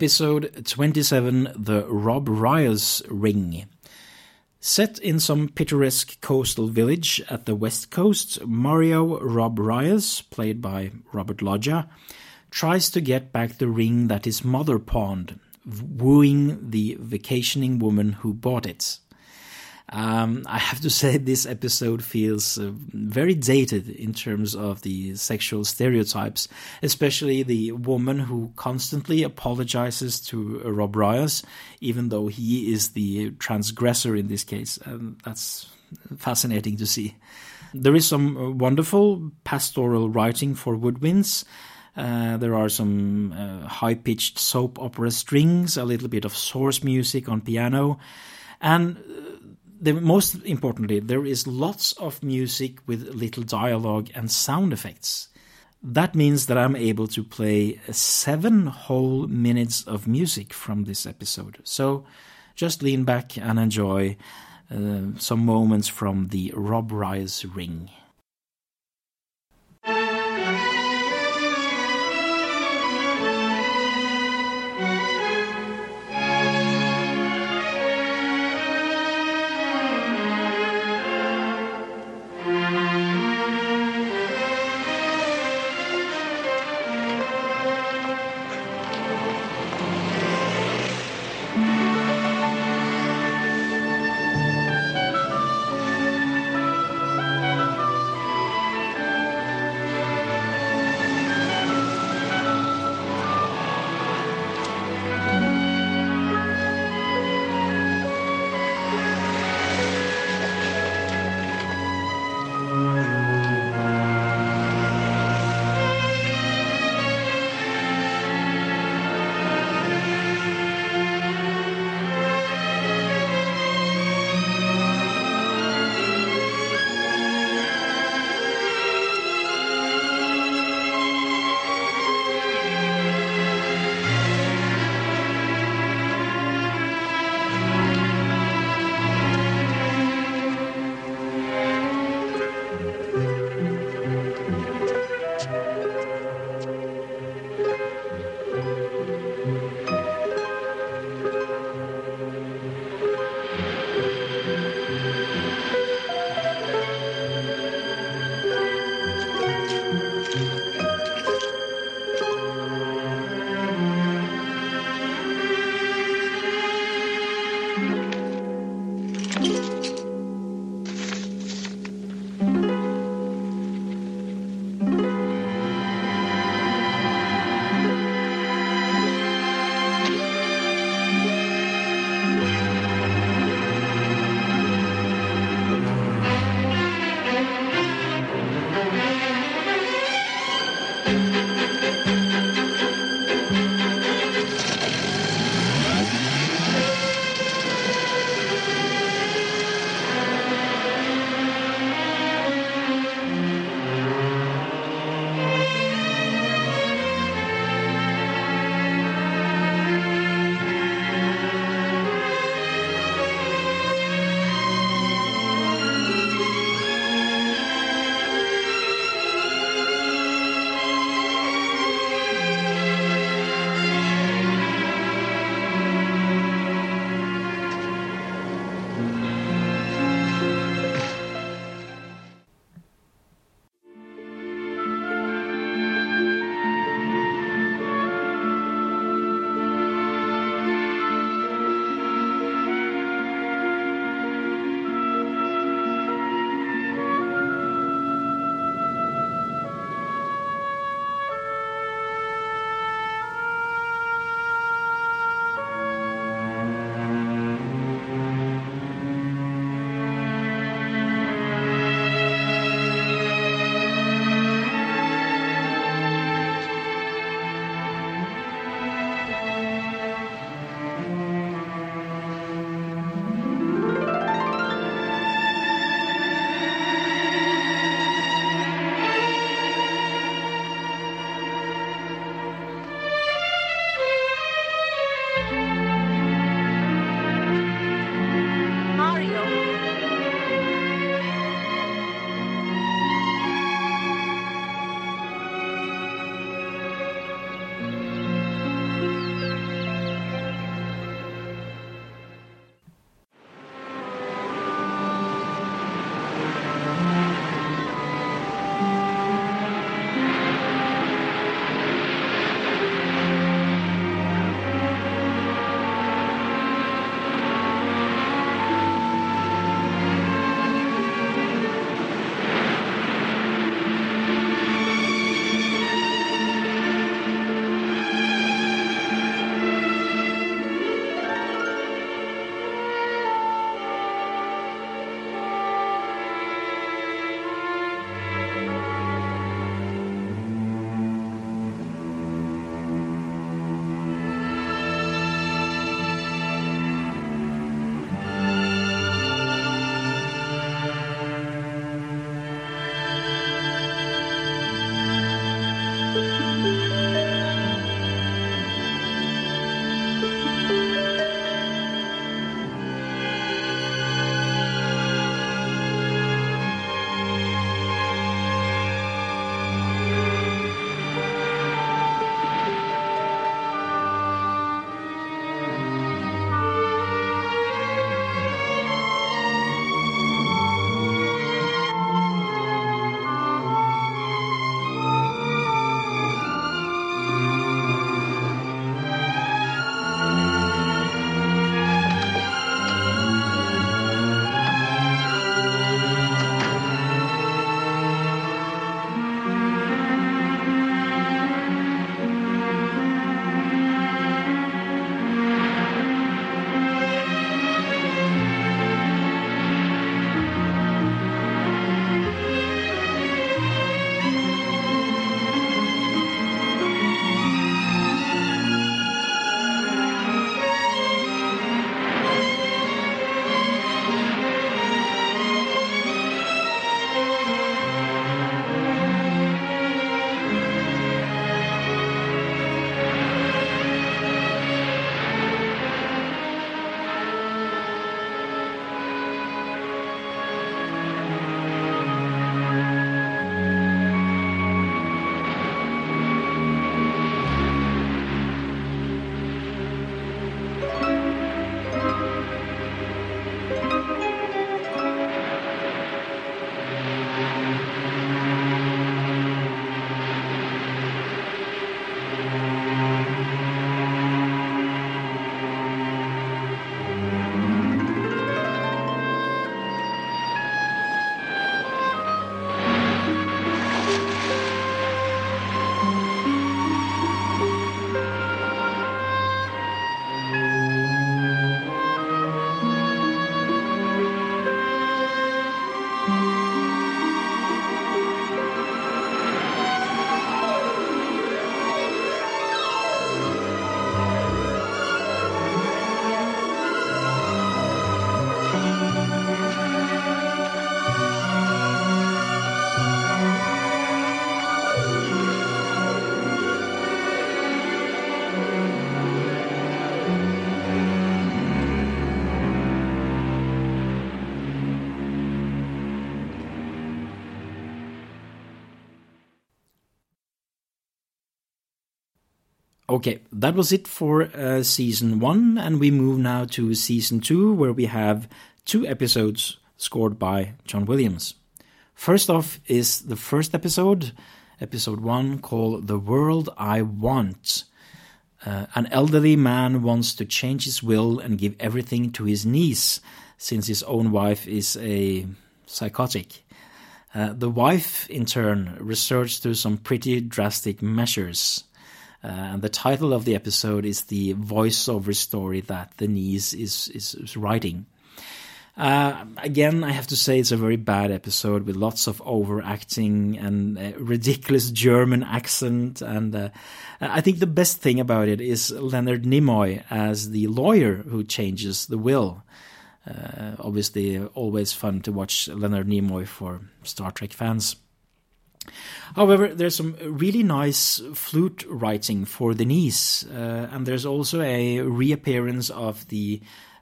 Episode 27 The Robrioz Ring. Set in some picturesque coastal village at the west coast, Mario Robrioz, played by Robert Loggia, tries to get back the ring that his mother pawned, wooing the vacationing woman who bought it. Um, I have to say, this episode feels uh, very dated in terms of the sexual stereotypes, especially the woman who constantly apologizes to Robrioz, even though he is the transgressor in this case. And that's fascinating to see. There is some uh, wonderful pastoral writing for woodwinds. Uh, there are some uh, high pitched soap opera strings, a little bit of source music on piano, and the, most importantly, there is lots of music with little dialogue and sound effects. That means that I'm able to play seven whole minutes of music from this episode. So just lean back and enjoy uh, some moments from the Robrioz Ring. Okay, that was it for uh, season one, and we move now to season two, where we have two episodes scored by John Williams. First off is the first episode, episode one, called The World I Want. Uh, an elderly man wants to change his will and give everything to his niece, since his own wife is a psychotic. Uh, the wife, in turn, resorts to some pretty drastic measures. Uh, and the title of the episode is the voiceover story that the niece is, is, is writing. Uh, again, I have to say it's a very bad episode with lots of overacting and ridiculous German accent. And uh, I think the best thing about it is Leonard Nimoy as the lawyer who changes the will. Uh, obviously, always fun to watch Leonard Nimoy for Star Trek fans. However, there's some really nice flute writing for the niece, uh, and there's also a reappearance of the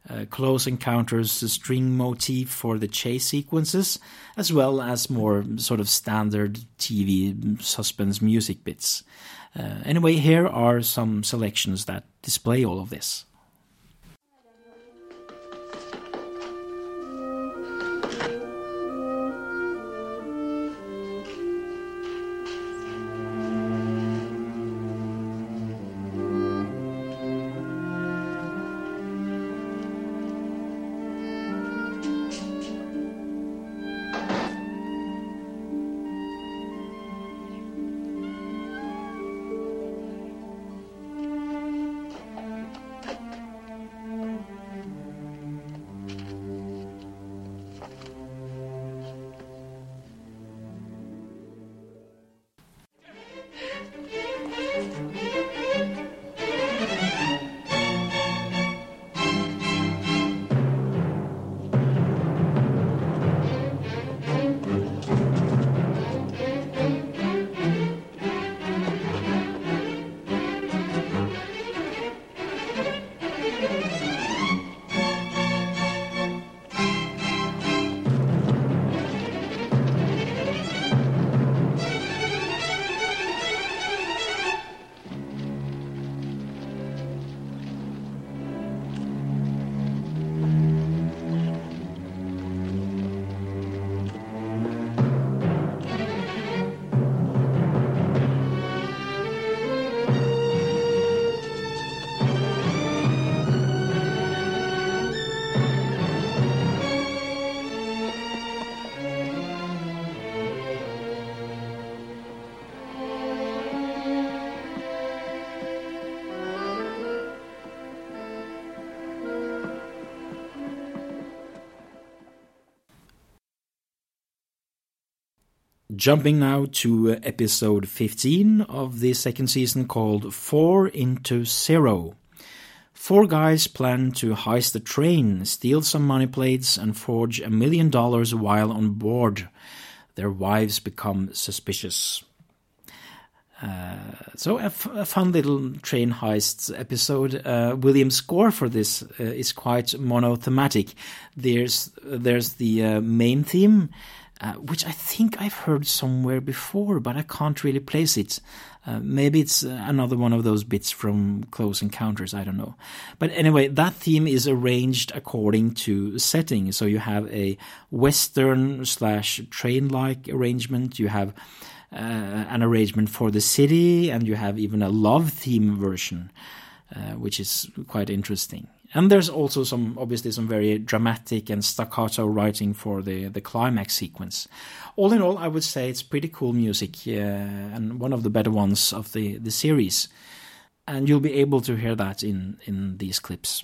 uh, Close Encounters string motif for the chase sequences, as well as more sort of standard TV suspense music bits. Uh, anyway, here are some selections that display all of this. Jumping now to uh, episode 15 of the second season called Four into Zero. Four guys plan to heist a train, steal some money plates, and forge a million dollars while on board. Their wives become suspicious. Uh, so, a, fun little train heist episode. Uh, William's score for this uh, is quite monothematic. There's there's the uh, main theme, uh, which I think I've heard somewhere before, but I can't really place it. Uh, maybe it's uh, another one of those bits from Close Encounters, I don't know. But anyway, that theme is arranged according to setting. So you have a Western slash train like arrangement, you have uh, an arrangement for the city, and you have even a love theme version, uh, which is quite interesting. And there's also some, obviously, some very dramatic and staccato writing for the, the climax sequence. All in all, I would say it's pretty cool music uh, and one of the better ones of the, the series. And you'll be able to hear that in, in these clips.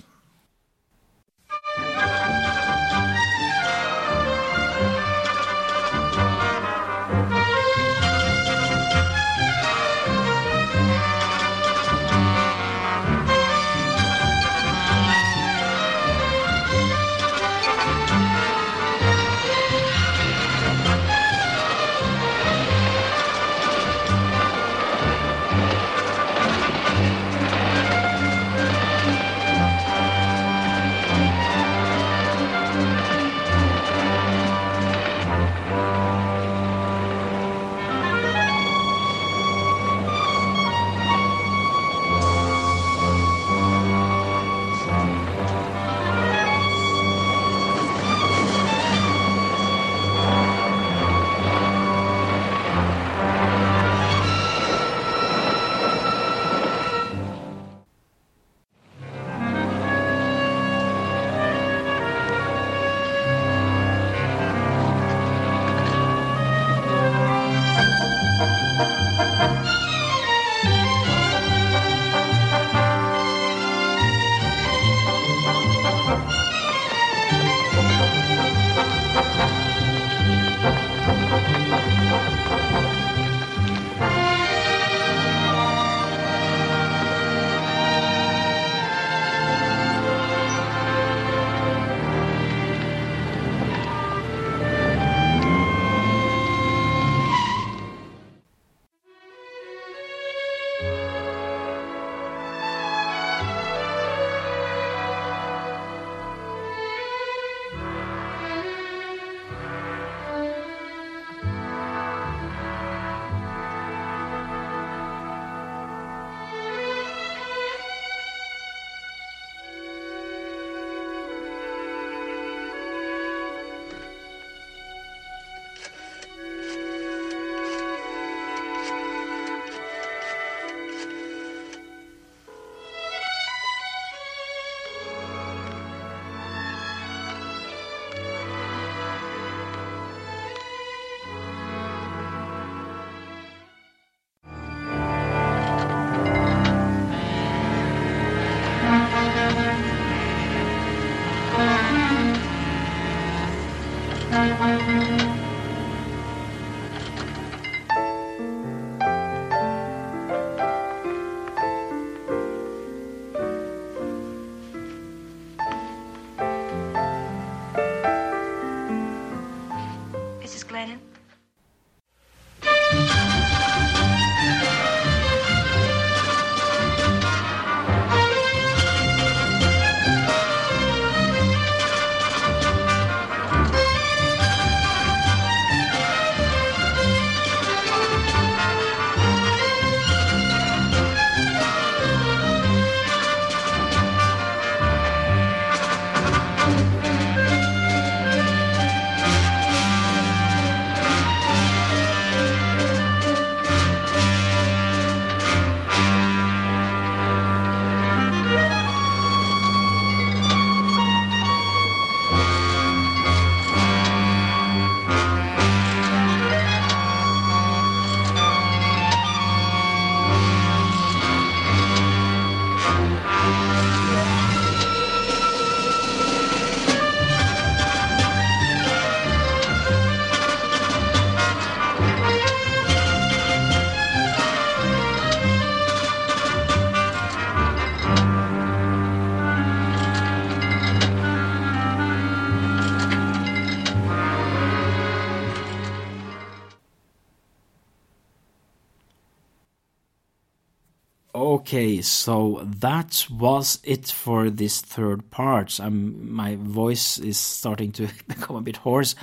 Okay, so that was it for this third part. Um, my voice is starting to become a bit hoarse,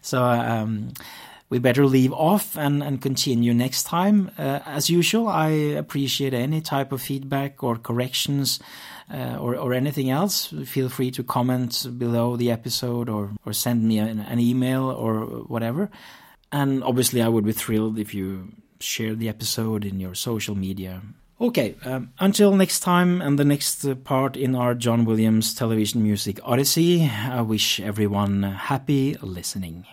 so um, we better leave off and, and continue next time. Uh, as usual, I appreciate any type of feedback or corrections uh, or, or anything else. Feel free to comment below the episode or, or send me an, an email or whatever. And obviously, I would be thrilled if you share the episode in your social media Okay, um, until next time and the next uh, part in our John Williams television music odyssey, I wish everyone happy listening.